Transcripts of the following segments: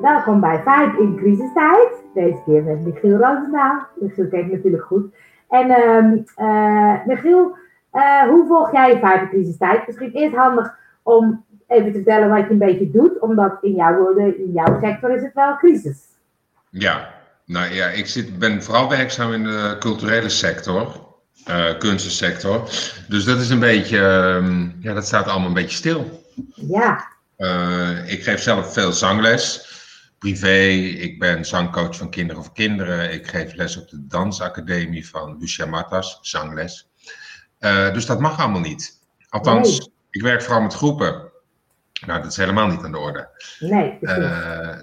Welkom bij Vibe in crisistijd. Deze keer met Michiel Roosendaal. Michiel kent natuurlijk goed. En ehm eh, Michiel, eh, hoe volg jij Vibe in crisistijd? Misschien eerst handig om even te vertellen wat je een beetje doet, omdat in jouw woorden, in jouw sector is het wel crisis. Ja, nou ja, ik zit, ben vooral werkzaam in de culturele sector, uh, kunstensector. Dus dat is een beetje, ehm, ja, dat staat allemaal een beetje stil. Ja. Uh, ik geef zelf veel zangles, privé. Ik ben zangcoach van Kinderen voor Kinderen. Ik geef les op de dansacademie van Lucia Matas, zangles. Uh, dus dat mag allemaal niet. Althans, nee. ik werk vooral met groepen. Nou, dat is helemaal niet aan de orde. Nee.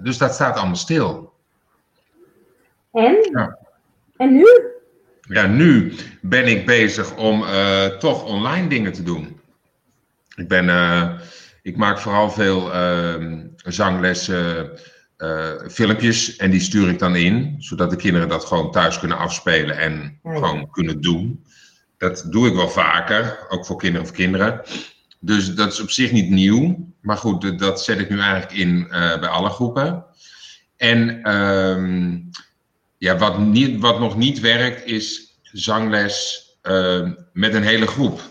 dus dat staat allemaal stil. En? Ja. En nu? Ja, nu ben ik bezig om uh, toch online dingen te doen. Ik, ben, ik maak vooral veel uh, zanglessen, filmpjes en die stuur ik dan in, zodat de kinderen dat gewoon thuis kunnen afspelen en Ja, ja. gewoon kunnen doen. Dat doe ik wel vaker, ook voor kinderen of kinderen. Dus dat is op zich niet nieuw. Maar goed, dat- zet ik nu eigenlijk in eh, bij alle groepen. En ehm, ja, wat, niet, wat nog niet werkt is zangles eh, met een hele groep.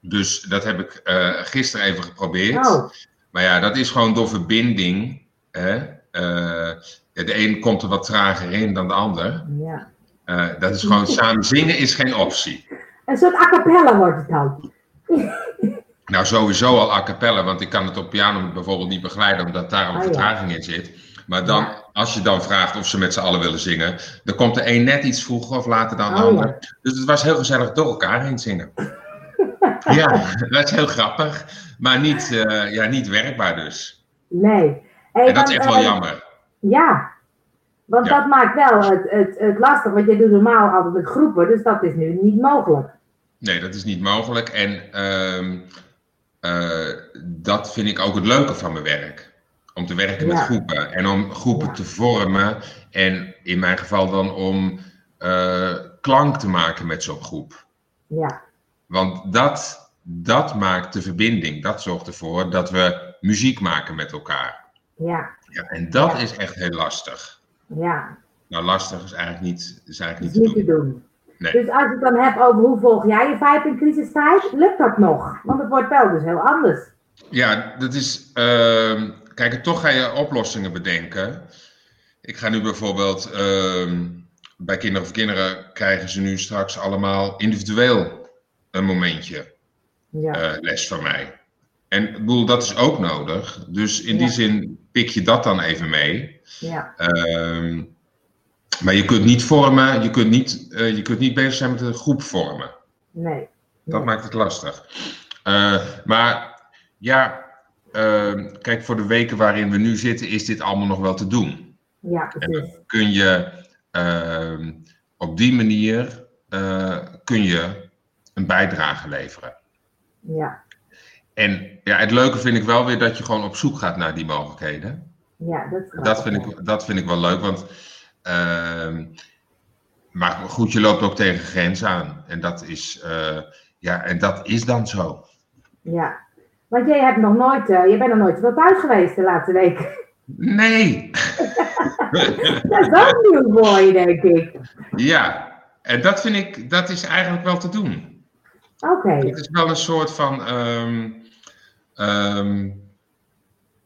Dus dat heb ik eh, gisteren even geprobeerd. Oh, Maar ja, dat is gewoon door verbinding. Hè? Eh, de een komt er wat trager in dan de ander. ja. Eh, dat is gewoon samen zingen is geen optie. Een soort a cappella wordt het dan. Nou, sowieso al a cappella, want ik kan het op piano bijvoorbeeld niet begeleiden, omdat daar al een Oh, ja. vertraging in zit. Maar dan, Ja. als je dan vraagt of ze met z'n allen willen zingen, dan komt de een net iets vroeger of later dan de Oh, ander. Dus het was heel gezellig door elkaar heen zingen. ja, dat is heel grappig, maar niet, eh, ja, niet werkbaar dus. Nee. En dat is echt wel eh, jammer. Ja, want Ja. dat maakt wel het, het, het lastig, want jij doet normaal altijd met groepen, dus dat is nu niet mogelijk. Nee, dat is niet mogelijk. En ehm, eh, dat vind ik ook het leuke van mijn werk. Om te werken met groepen en om groepen Ja. te vormen. En in mijn geval dan om eh, klank te maken met zo'n groep. Ja, Want dat, dat maakt de verbinding. Dat zorgt ervoor dat we muziek maken met elkaar. ja, Ja, en dat Ja. is echt heel lastig. ja. Nou, lastig is eigenlijk niet, is eigenlijk is niet te niet te doen. doen. Nee. Dus als je het dan hebt over hoe volg jij je vibe in crisistijd, lukt dat nog? Want het wordt wel dus heel anders. Ja, dat is. ehm, kijk, toch ga je oplossingen bedenken. Ik ga nu bijvoorbeeld. ehm, bij Kinderen voor Kinderen krijgen ze nu straks allemaal individueel een momentje Ja, eh, les van mij. En ik bedoel, dat is ook nodig. Dus in die zin pik je dat dan even mee. ja, Ehm, maar je kunt niet vormen, je kunt niet, eh, je kunt niet bezig zijn met een groep vormen. nee. Dat maakt het lastig. Eh, maar ja, ehm, kijk, voor de weken waarin we nu zitten, is dit allemaal nog wel te doen. Ja, En precies. dan kun je ehm, op die manier kun je een bijdrage leveren. Ja, En ja, het leuke vind ik wel weer dat je gewoon op zoek gaat naar die mogelijkheden. ja, dat Dat vind ik, dat vind ik wel leuk, want. ehm, maar goed, je loopt ook tegen grenzen aan. En dat is, eh, ja, en dat is dan zo. Ja. Want jij hebt nog nooit, eh, je bent nog nooit zoveel thuis geweest de laatste weken. Nee! dat is ook nieuw voor je, denk ik. Ja, en dat vind ik, dat is eigenlijk wel te doen. Oké, Het is wel een soort van. ehm, ehm,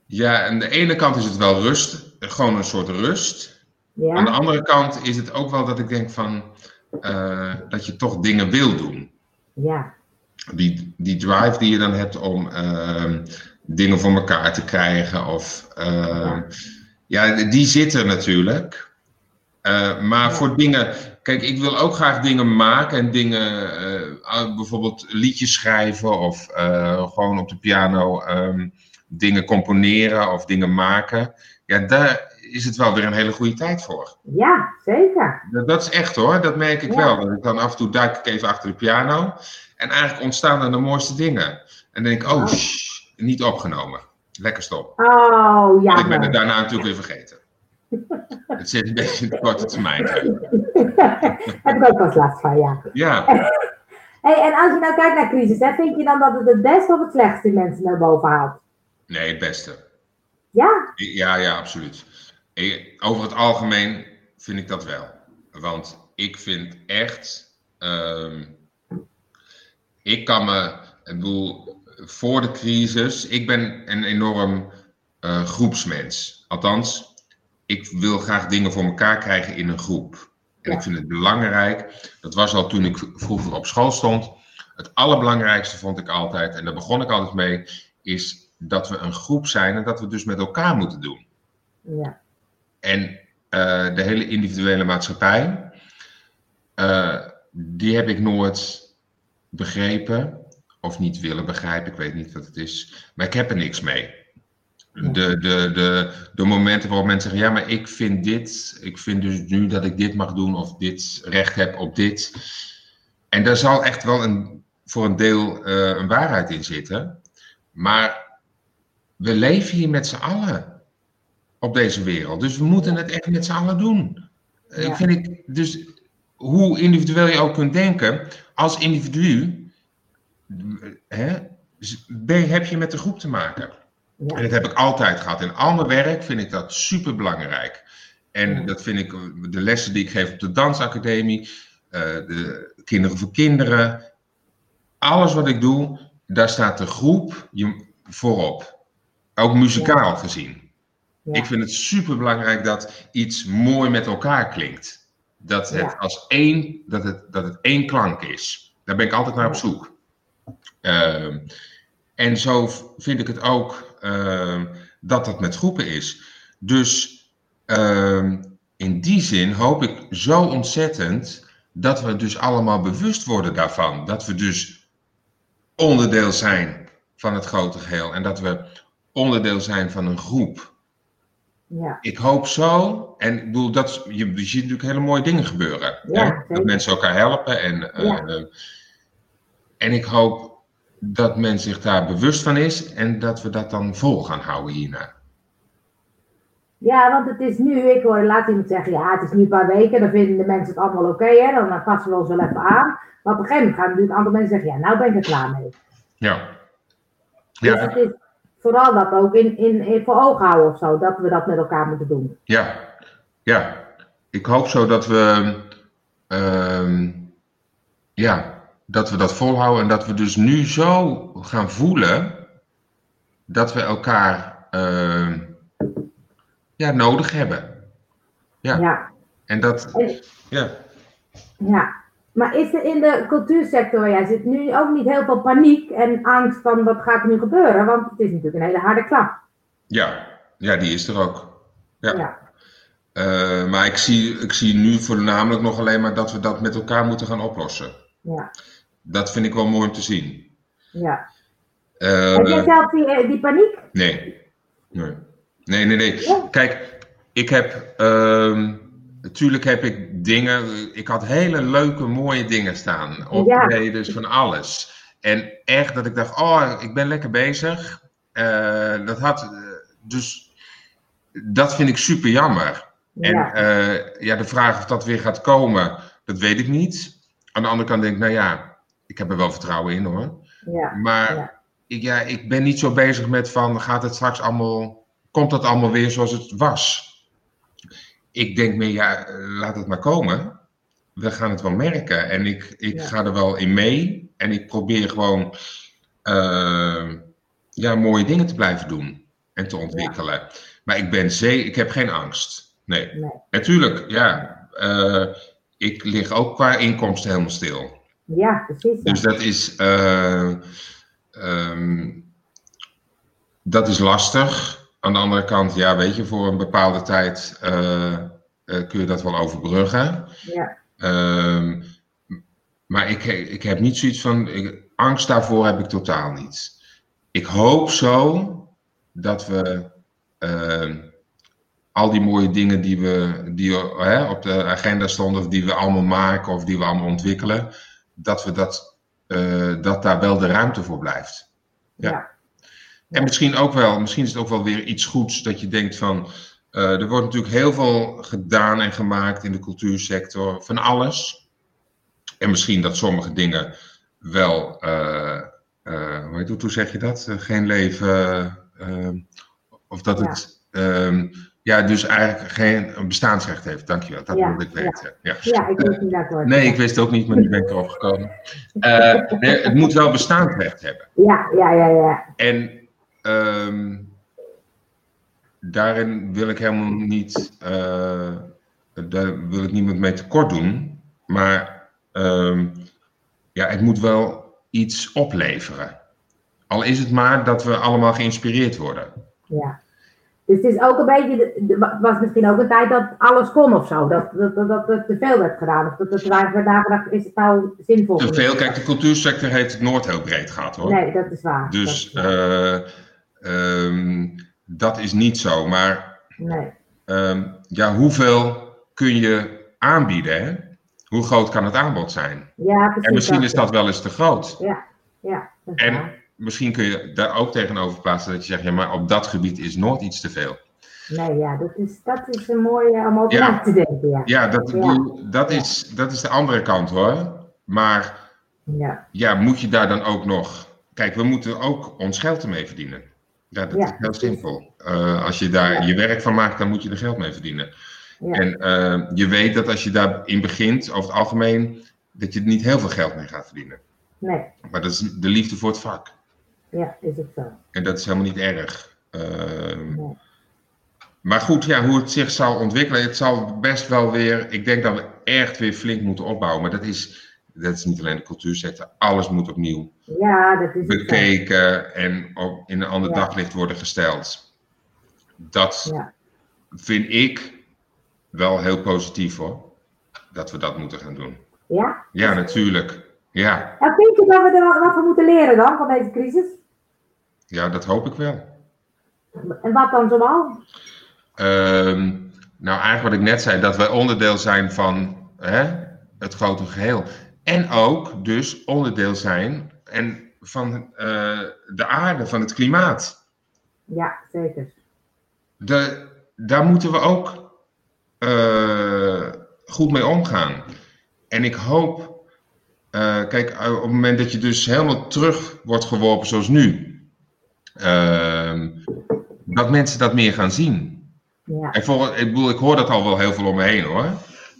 ja, aan de ene kant is het wel rust, gewoon een soort rust. Aan de ja, andere kant is het ook wel dat ik denk van. eh, dat je toch dingen wil doen. ja, Die, die drive die je dan hebt om ehm, dingen voor elkaar te krijgen. Of, ehm, ja, die zit er natuurlijk. Eh, maar Ja. voor dingen. Kijk, ik wil ook graag dingen maken en dingen. eh, bijvoorbeeld liedjes schrijven of eh, gewoon op de piano ehm, dingen componeren of dingen maken. Ja, daar is het wel weer een hele goede tijd voor. ja, zeker. Dat, dat is echt hoor, dat merk ik Ja. wel. Dat ik dan af en toe duik ik even achter de piano. En eigenlijk ontstaan er de mooiste dingen. En dan denk ik, oh, Oh. shh, niet opgenomen. Lekker stop. Oh, ja. ik ben het daarna natuurlijk weer vergeten. Het zit een beetje in de korte termijn. Heb ik ook pas last van, ja. Ja, Hey, en als je nou kijkt naar crisis, hè, vind je dan dat het het beste of het slechtste mensen naar boven haalt? nee, het beste. Ja? Ja, ja, absoluut. Over het algemeen vind ik dat wel. Want ik vind echt. Ehm, ik kan me. Ik bedoel, voor de crisis. Ik ben een enorm uh, groepsmens. Althans, ik wil graag dingen voor elkaar krijgen in een groep. En ik vind het belangrijk. Dat was al toen ik vroeger op school stond. Het allerbelangrijkste vond ik altijd, en daar begon ik altijd mee, is dat we een groep zijn en dat we dus met elkaar moeten doen. Ja. En uh, de hele individuele maatschappij, uh, die heb ik nooit begrepen of niet willen begrijpen. Ik weet niet wat het is, maar ik heb er niks mee. De, de, de, de momenten waarop mensen zeggen: Ja, maar ik vind dit. Ik vind dus nu dat ik dit mag doen of dit recht heb op dit. En daar zal echt wel een, voor een deel uh, een waarheid in zitten. Maar we leven hier met z'n allen op deze wereld. Dus we moeten het echt met z'n allen doen. Ja. Ik vind ik, dus hoe individueel je ook kunt denken, als individu hè, heb je met de groep te maken. Ja. En dat heb ik altijd gehad. In al mijn werk vind ik dat super belangrijk. En ja. dat vind ik, de lessen die ik geef op de dansacademie, uh, de kinderen voor kinderen, alles wat ik doe, daar staat de groep voorop. Ook muzikaal ja. gezien. Ik vind het super belangrijk dat iets mooi met elkaar klinkt. Dat het als één, dat het, dat het één klank is. Daar ben ik altijd naar op zoek. Uh, en zo vind ik het ook uh, dat dat met groepen is. Dus uh, in die zin hoop ik zo ontzettend dat we dus allemaal bewust worden daarvan. Dat we dus onderdeel zijn van het grote geheel en dat we onderdeel zijn van een groep. Ja. Ik hoop zo, en ik bedoel, dat, je, je ziet natuurlijk hele mooie dingen gebeuren. Ja, hè? Dat mensen elkaar helpen. En, Ja. uh, en ik hoop dat men zich daar bewust van is en dat we dat dan vol gaan houden hierna. Ja, want het is nu, ik hoor laat iemand zeggen, ja, het is nu een paar weken, dan vinden de mensen het allemaal oké, hè, dan passen we ons wel even aan. Maar op een gegeven moment gaan natuurlijk aantal mensen zeggen, ja, nou ben ik er klaar mee. Ja. Dus Ja, het is vooral dat ook in, in, in voor ogen houden of zo, dat we dat met elkaar moeten doen. ja, ja. Ik hoop zo dat we, ehm, ja, dat we dat volhouden en dat we dus nu zo gaan voelen dat we elkaar ehm, ja, nodig hebben. Ja. Ja. En dat, ja. Ja, maar is er in de cultuursector, ja, zit nu ook niet heel veel paniek en angst van wat gaat er nu gebeuren? Want het is natuurlijk een hele harde klap. Ja, ja, die is er ook. Ja. Ja. Eh, maar ik zie, ik zie nu voornamelijk nog alleen maar dat we dat met elkaar moeten gaan oplossen. Ja, Dat vind ik wel mooi om te zien. ja. Heb jij zelf die, eh, die paniek? Nee. Nee. Nee, nee, nee. Ja. Kijk, ik heb. ehm natuurlijk heb ik dingen. Ik had hele leuke, mooie dingen staan. Optredens van alles. En echt dat ik dacht: oh, ik ben lekker bezig. Eh, dat had. eh, dus. Dat vind ik super jammer. En Ja, eh, ja, de vraag of dat weer gaat komen, dat weet ik niet. Aan de andere kant denk ik, nou ja, ik heb er wel vertrouwen in hoor. ja, Maar Ja. ik, ja, ik ben niet zo bezig met van, gaat het straks allemaal, komt dat allemaal weer zoals het was? Ik denk meer, ja, laat het maar komen. We gaan het wel merken. En ik, ik Ja. ga er wel in mee. En ik probeer gewoon eh, ja, mooie dingen te blijven doen en te ontwikkelen. Maar ik ben zee, ik heb geen angst. Nee. nee. Natuurlijk, ja. eh, ik lig ook qua inkomsten helemaal stil. Ja, precies. ja. Dus dat is, eh, ehm, dat is lastig. Aan de andere kant, ja, weet je, voor een bepaalde tijd eh, eh, kun je dat wel overbruggen. Ja, Ehm, maar ik, ik heb niet zoiets van, ik- angst daarvoor heb ik totaal niet. Ik hoop zo dat we ehm, al die mooie dingen die, we, die hè, op de agenda stonden, of die we allemaal maken of die we allemaal ontwikkelen, dat, we dat, eh, dat daar wel de ruimte voor blijft. Ja. ja. En misschien ook wel, misschien is het ook wel weer iets goeds dat je denkt van. eh, er wordt natuurlijk heel veel gedaan en gemaakt in de cultuursector, van alles. En misschien dat sommige dingen wel, eh, hoe, heet, het, hoe zeg je dat? Geen leven, of dat het ehm, ja, dus eigenlijk geen bestaansrecht heeft. Dankjewel, dat Ja, wilde ik weten. Ja. Ja, ik weet niet dat woord. Nee, ik wist het ook niet, maar nu ben ik erop gekomen. Eh, nee, het moet wel bestaansrecht hebben. Ja, ja, ja, ja. En ehm, daarin wil ik helemaal niet, eh, daar wil ik niemand mee tekort doen. Maar ehm, ja, het moet wel iets opleveren. Al is het maar dat we allemaal geïnspireerd worden. ja. Dus het is ook een beetje, was misschien ook een tijd dat alles kon of zo. Dat, dat, dat, dat er te veel werd gedaan. Of dat te weinig werd nagedacht, is het nou zinvol? Te veel, kijk, de cultuursector heeft het nooit heel breed gehad hoor. Nee, dat is waar. Dus Dat is waar. eh, ehm, dat is niet zo. Maar nee. ehm, ja, hoeveel kun je aanbieden? Hè? Hoe groot kan het aanbod zijn? Ja, precies. En misschien is dat wel eens te groot. Ja, ja. Dat is En waar. Misschien kun je daar ook tegenover plaatsen dat je zegt, ja, maar op dat gebied is nooit iets te veel. Nee, ja, dat is, dat is een mooie om over Ja. na te denken. Ja. Ja, dat, Ja. dat, is, dat is de andere kant hoor. Maar Ja. ja, moet je daar dan ook nog. Kijk, we moeten ook ons geld ermee verdienen. Ja, dat is heel simpel. Eh, als je daar je werk van maakt, dan moet je er geld mee verdienen. Ja. En eh, je weet dat als je daarin begint, over het algemeen, dat je er niet heel veel geld mee gaat verdienen. Nee, Maar dat is de liefde voor het vak. Ja, is het zo. En dat is helemaal niet erg. Ehm, Nee. Maar goed, ja, hoe het zich zal ontwikkelen, het zal best wel weer. Ik denk dat we echt weer flink moeten opbouwen. Maar dat is, dat is niet alleen de cultuursector. Alles moet opnieuw Ja, dat is bekeken en op, in een ander Ja. daglicht worden gesteld. Dat Ja. vind ik wel heel positief hoor. Dat we dat moeten gaan doen. Ja? Ja, natuurlijk. Ja, En vind je dat we er wat van moeten leren dan, van deze crisis? Ja dat hoop ik wel. En wat dan zoal? Ehm, nou, eigenlijk wat ik net zei, dat wij onderdeel zijn van hè, het grote geheel. En ook dus onderdeel zijn en van eh, de aarde, van het klimaat. Ja, zeker. De, daar moeten we ook eh, goed mee omgaan. En ik hoop, eh, kijk, op het moment dat je dus helemaal terug wordt geworpen zoals nu, dat mensen dat meer gaan zien. Ja, En voor, ik bedoel, ik hoor dat al wel heel veel om me heen hoor.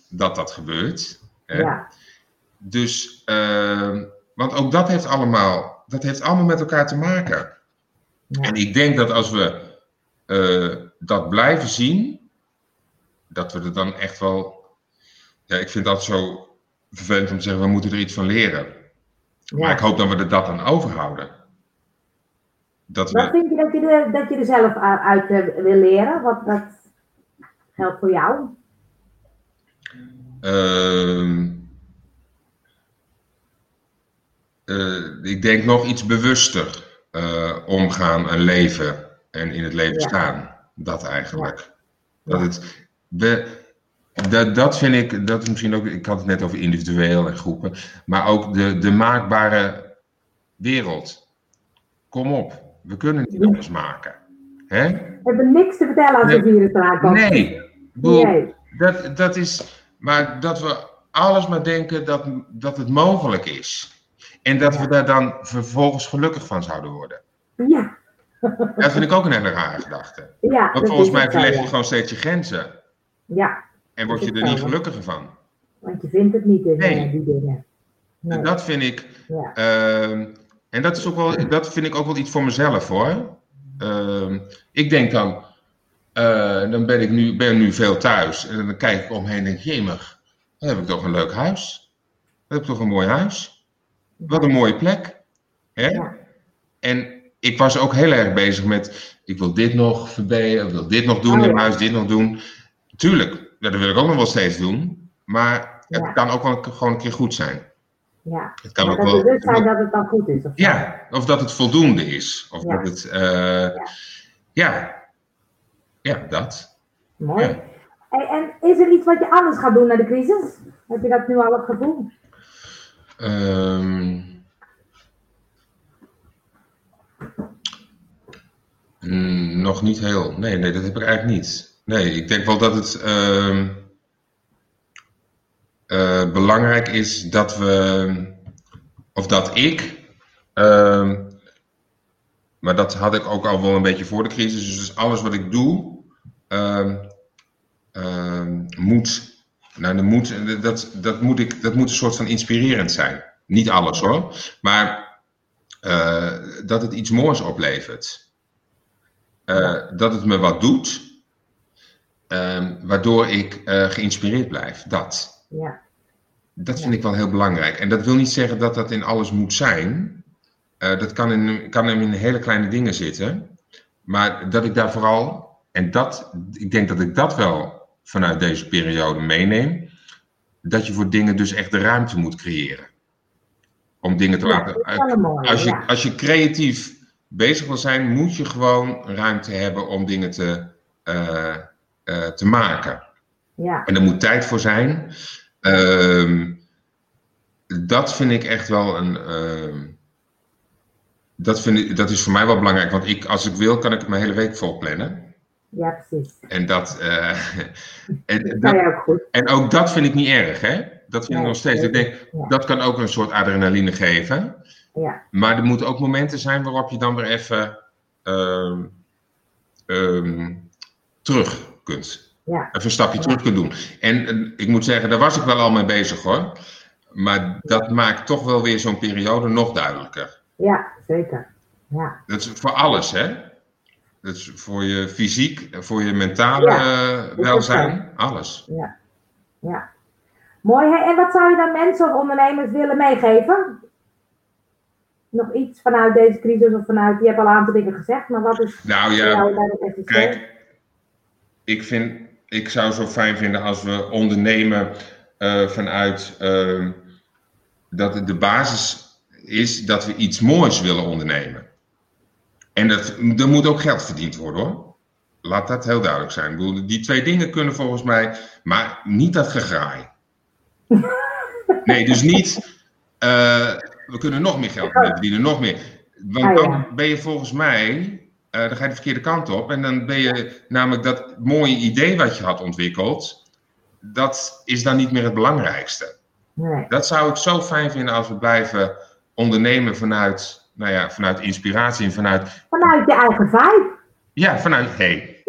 Dat dat gebeurt. Hè? ja, Dus, ehm, want ook dat heeft allemaal, dat heeft allemaal met elkaar te maken. ja. En ik denk dat als we eh, dat blijven zien, dat we er dan echt wel. Ja, ik vind dat zo vervelend om te zeggen, we moeten er iets van leren. Maar ik hoop dat we er dat aan overhouden. Dat Wat we, vind je dat je er, dat je er zelf uit eh, wil leren? Wat, wat geldt voor jou? Ehm, eh, ik denk nog iets bewuster eh, omgaan en leven en in het leven Ja. staan. Dat eigenlijk. Ja. Dat, het, we, dat, dat vind ik, dat is misschien ook, ik had het net over individueel en groepen, maar ook de, de maakbare wereld. Kom op, we kunnen niet alles maken. Hè? We hebben niks te vertellen als Nee. het virus eraan komt. Nee, bedoel, Nee. dat, dat is, maar dat we alles maar denken dat, dat het mogelijk is. En dat we daar dan vervolgens gelukkig van zouden worden. Ja, Dat vind ik ook een hele rare gedachte. ja. Want volgens mij het verleg je ja. gewoon steeds je grenzen. Ja, En word je er niet gelukkiger van. want je vindt het niet in Nee. eh, die dingen. Nee. Dat vind ik. Ja. ehm, en dat, is ook wel, dat vind ik ook wel iets voor mezelf hoor. Ehm, ik denk dan. eh, dan ben ik nu, ben nu veel thuis. En dan kijk ik omheen en denk: jemig, dan heb ik toch een leuk huis. Dan heb ik toch een mooi huis. Wat een mooie plek. Hè? Ja. En ik was ook heel erg bezig met: ik wil dit nog verbeteren, ik wil dit nog doen Oh, in ja. huis, dit nog doen. Tuurlijk, dat wil ik ook nog wel steeds doen. Maar het Ja. kan ook wel gewoon een keer goed zijn. Ja. Het kan Maar ook dat wel. bewustzijn dat het dan goed is. Of zo. Ja, of dat het voldoende is. Of Ja. dat het. eh, ja. ja. dat. Mooi. Ja. Hey, en is er iets wat je anders gaat doen na de crisis? Heb je dat nu al het gevoel? Mm, nog niet heel. Nee, nee, dat heb ik eigenlijk niet. Nee, ik denk wel dat het ehm, eh, belangrijk is dat we, of dat ik, ehm, maar dat had ik ook al wel een beetje voor de crisis. Dus alles wat ik doe, ehm, ehm, moet. Nou, dat moet, dat, dat, moet ik, dat moet een soort van inspirerend zijn. Niet alles hoor. Maar eh, dat het iets moois oplevert. Eh, dat het me wat doet. Waardoor ik geïnspireerd blijf. Dat. Ja. Dat vind ik wel heel belangrijk. En dat wil niet zeggen dat dat in alles moet zijn. dat kan in, kan in hele kleine dingen zitten. Maar dat ik daar vooral, en dat, ik denk dat ik dat wel vanuit deze periode meeneem. Dat je voor dingen dus echt de ruimte moet creëren om dingen te laten. als, je, als je creatief bezig wil zijn, moet je gewoon ruimte hebben om dingen te, uh, uh, te maken. Ja. En er moet tijd voor zijn. Uh, dat vind ik echt wel een. Uh, dat, vind ik, dat is voor mij wel belangrijk, want ik, als ik wil, kan ik mijn hele week vol plannen. Ja, precies. En dat. Uh, en, dat, ook goed. en ook dat vind ik niet erg, hè? Dat vind ik nog steeds. Ik denk, dat kan ook een soort adrenaline geven. Ja. Maar er moeten ook momenten zijn waarop je dan weer even uh, um, terug kunt. Ja. Even een stapje terug kunt doen. En ik moet zeggen, daar was ik wel al mee bezig hoor. Maar dat maakt toch wel weer zo'n periode nog duidelijker. Ja, zeker. Ja. Dat is voor alles, hè? Dat is voor je fysiek, voor je mentale ja, welzijn, alles. Ja. ja. Mooi. Hè? En wat zou je dan mensen of ondernemers willen meegeven? Nog iets vanuit deze crisis of vanuit, je hebt al een aantal dingen gezegd, maar wat is nou, ja, Kijk, ik vind, ik zou zo fijn vinden als we ondernemen uh, vanuit uh, dat de basis is dat we iets moois willen ondernemen. En dat, er moet ook geld verdiend worden hoor. Laat dat heel duidelijk zijn. Die twee dingen kunnen volgens mij, maar niet dat gegraai. Nee, dus niet. Uh, we kunnen nog meer geld verdienen, nog meer. Want ah, dan ben je volgens mij. Uh, dan ga je de verkeerde kant op. En dan ben je namelijk dat mooie idee wat je had ontwikkeld. Dat is dan niet meer het belangrijkste. Nee. Dat zou ik zo fijn vinden als we blijven ondernemen vanuit, nou ja, vanuit inspiratie en vanuit. Vanuit je eigen vibe. Ja, vanuit. Hey.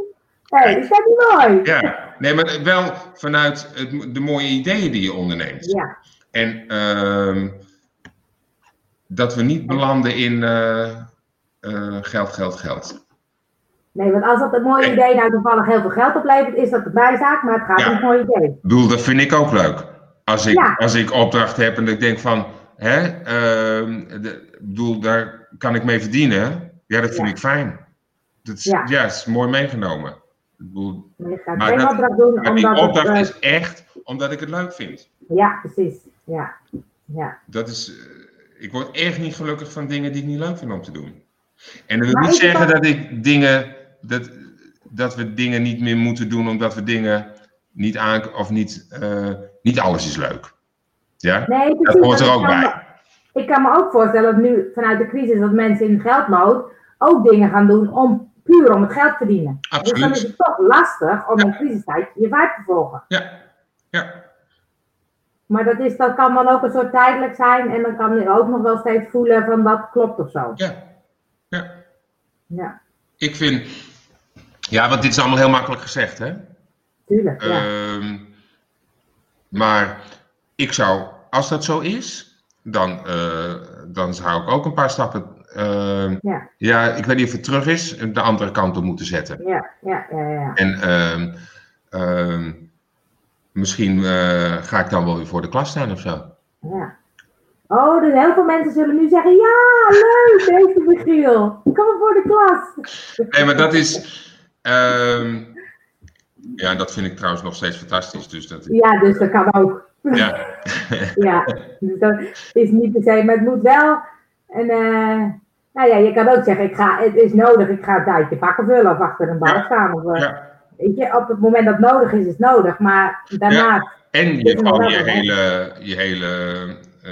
Hé, is dat niet mooi? Ja, nee, maar wel vanuit het, de mooie ideeën die je onderneemt. Ja. En uh, dat we niet belanden in uh, uh, geld, geld, geld. Nee, want als dat een mooie idee nou toevallig heel veel geld oplevert, is dat de bijzaak, maar het gaat ja. om een mooi idee. Ik bedoel, dat vind ik ook leuk. Als ik, ja. als ik opdracht heb en ik denk van, hè, uh, de, bedoel, daar kan ik mee verdienen. Ja, dat vind ja. ik fijn. Dat is, ja. ja, is mooi meegenomen. Ik bedoel, maar, maar dat, opdracht doen maar die opdracht het, is echt omdat ik het leuk vind. Ja, precies. Ja. ja. Dat is, ik word echt niet gelukkig van dingen die ik niet leuk vind om te doen. En dat wil niet zeggen dat ik dingen, dat, dat we dingen niet meer moeten doen omdat we dingen niet aan, of niet, uh, niet alles is leuk. Ja? Nee, dat hoort er ook bij. Me, ik kan me ook voorstellen dat nu vanuit de crisis dat mensen in geldnood ook dingen gaan doen om puur om het geld te verdienen. Absoluut. Dus dan is het toch lastig om ja. in crisistijd je vibe te volgen. Ja, ja. Maar dat, is, dat kan dan ook een soort tijdelijk zijn en dan kan je ook nog wel steeds voelen van dat klopt of zo. Ja, ja. Ja. Ik vind, ja, want dit is allemaal heel makkelijk gezegd, hè? Tuurlijk, ja. Uh, maar ik zou, als dat zo is, dan, uh, dan zou ik ook een paar stappen uh, ja. ja, ik weet niet of het terug is, de andere kant op moeten zetten. Ja, ja, ja. ja. En uh, misschien uh, ga ik dan wel weer voor de klas staan of zo. Ja. Oh, dus heel veel mensen zullen nu zeggen: Ja, leuk, deze Michiel. Kom voor de klas. Nee, maar dat is. ehm ja, dat vind ik trouwens nog steeds fantastisch. Dus dat... Ja, dus dat kan ook. Ja. ja, dus dat is niet per se, maar het moet wel. En, uh, nou ja, je kan ook zeggen, ik ga, het is nodig, ik ga een tijdje pakken vullen of achter een Ja. staan. Of, uh, ja. Weet je, op het moment dat het nodig is, is het nodig. Maar daarna, En Dit je wel je hele, je hele eh,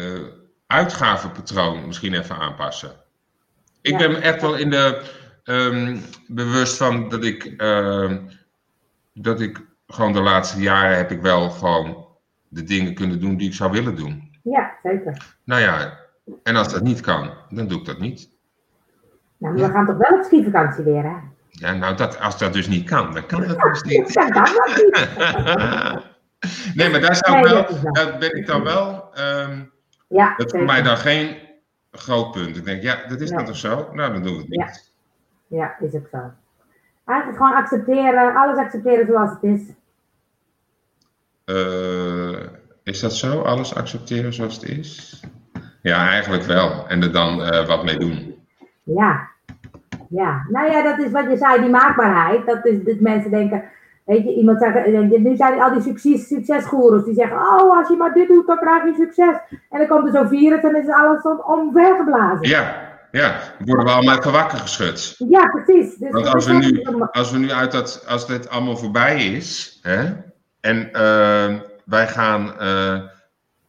uitgavenpatroon misschien even aanpassen. Ik Ja. ben me echt wel in de ehm, bewust van dat ik, ehm, dat ik gewoon de laatste jaren heb ik wel gewoon de dingen kunnen doen die ik zou willen doen. ja, zeker. Nou ja, en als dat niet kan, dan doe ik dat niet. Nou, we gaan toch wel op skivakantie weer, hè? Ja, nou, dat, als dat dus niet kan, dan kan dat dus niet. Dat kan dat niet. nee, maar daar, zou wel. daar ben ik dan wel. ehm, Ja, dat is voor mij dan geen groot punt. Ik denk, ja, dat is Nee. dan toch zo? Nou, dan doen we het niet. Ja, is ook zo. Eigenlijk gewoon accepteren, alles accepteren zoals het is. Eh, is dat zo? Alles accepteren zoals het is? Ja, eigenlijk wel. En er dan eh, wat mee doen. Ja. Ja, nou ja, dat is wat je zei, die maakbaarheid. Dat is dat mensen denken, weet je, iemand zegt, eh, nu zijn al die succes, succesgoeroes die zeggen, oh, als je maar dit doet, dan krijg je succes. En dan komt er zo'n virus en is alles om, omvergeblazen. Ja, ja. Dan worden we allemaal even wakker geschud. Ja, precies. Dus Want als we nu, als we nu uit dat, als dit allemaal voorbij is, hè, en eh, wij gaan eh,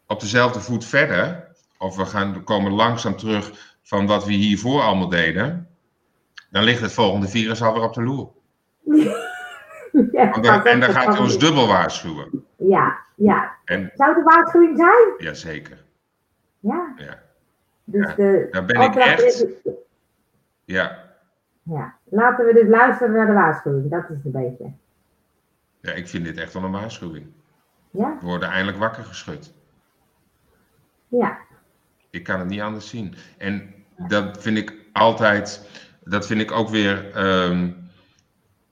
op dezelfde voet verder, of we, gaan, we komen langzaam terug van wat we hiervoor allemaal deden, dan ligt het volgende virus alweer op de loer. Ja, dan- en dan gaat hij ons dubbel waarschuwen. Ja, ja. En Zou het een waarschuwing zijn? jazeker, Ja. ja. Dus Ja, de daar ben ik echt- Ja, Ja, laten we dus luisteren naar de waarschuwing. Dat is een beetje. ja, ik vind dit echt wel een waarschuwing. Ja? We worden eindelijk wakker geschud. Ja. Ik kan het niet anders zien. En dat vind ik altijd, dat vind ik ook weer ehm,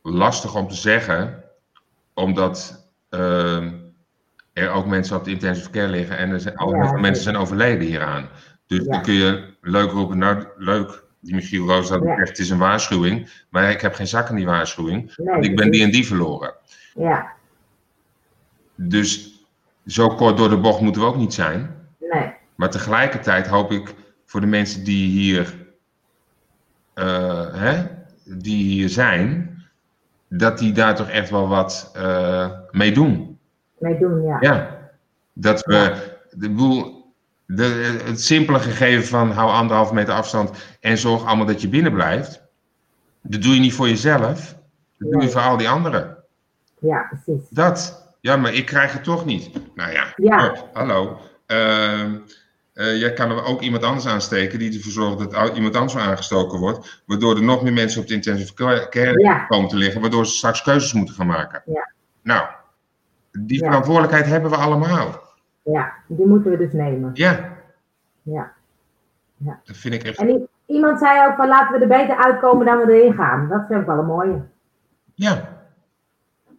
lastig om te zeggen, omdat ehm, er ook mensen op de intensive care liggen en er zijn, Ja, veel mensen zijn overleden hieraan. Dus Ja. dan kun je leuk roepen, nou leuk, die Michiel Roos had Ja. het is een waarschuwing, maar ik heb geen zak in die waarschuwing, Nee, want ik ben die en die verloren. Ja. Dus zo kort door de bocht moeten we ook niet zijn. Nee. Maar tegelijkertijd hoop ik voor de mensen die hier, eh, hè, die hier zijn, dat die daar toch echt wel wat eh, mee doen. Mee doen, ja. Ja. Dat we de boel, de, het simpele gegeven van hou anderhalve meter afstand en zorg allemaal dat je binnen blijft. Dat doe je niet voor jezelf, dat doe je voor al die anderen. Ja, precies. Dat. Ja, maar ik krijg het toch niet. Nou ja, Ja. oh, hallo. Ehm, eh, jij kan er ook iemand anders aansteken die ervoor zorgt dat iemand anders aangestoken wordt. Waardoor er nog meer mensen op de intensive care- Ja. komen te liggen. Waardoor ze straks keuzes moeten gaan maken. Ja. Nou, die Ja. verantwoordelijkheid hebben we allemaal. Ja, die moeten we dus nemen. Ja, Ja. dat vind ik echt. En iemand zei ook van laten we er beter uitkomen dan we erin gaan. Dat vind ik wel een mooie. Ja.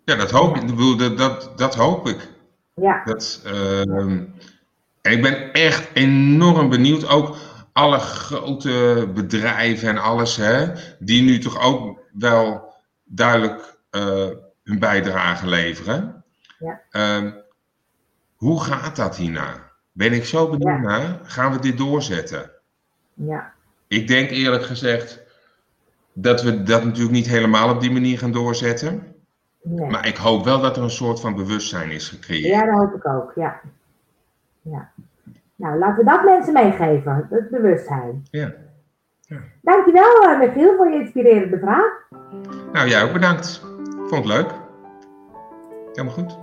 Ja, dat hoop ik. Dat, dat, dat hoop ik. Ja. Dat, ehm, ik ben echt enorm benieuwd. Ook alle grote bedrijven en alles, hè, die nu toch ook wel duidelijk eh, hun bijdrage leveren. Ja. Ehm, hoe gaat dat hierna? Ben ik zo benieuwd Ja. naar. Gaan we dit doorzetten? Ja. Ik denk eerlijk gezegd dat we dat natuurlijk niet helemaal op die manier gaan doorzetten. Nee. Maar ik hoop wel dat er een soort van bewustzijn is gecreëerd. Ja, dat hoop ik ook. Ja. Ja. Nou, laten we dat mensen meegeven. Dat bewustzijn. Ja. Dankjewel, eh, Michiel, voor je inspirerende vraag. Nou, jij ook bedankt. Vond het leuk. Helemaal goed.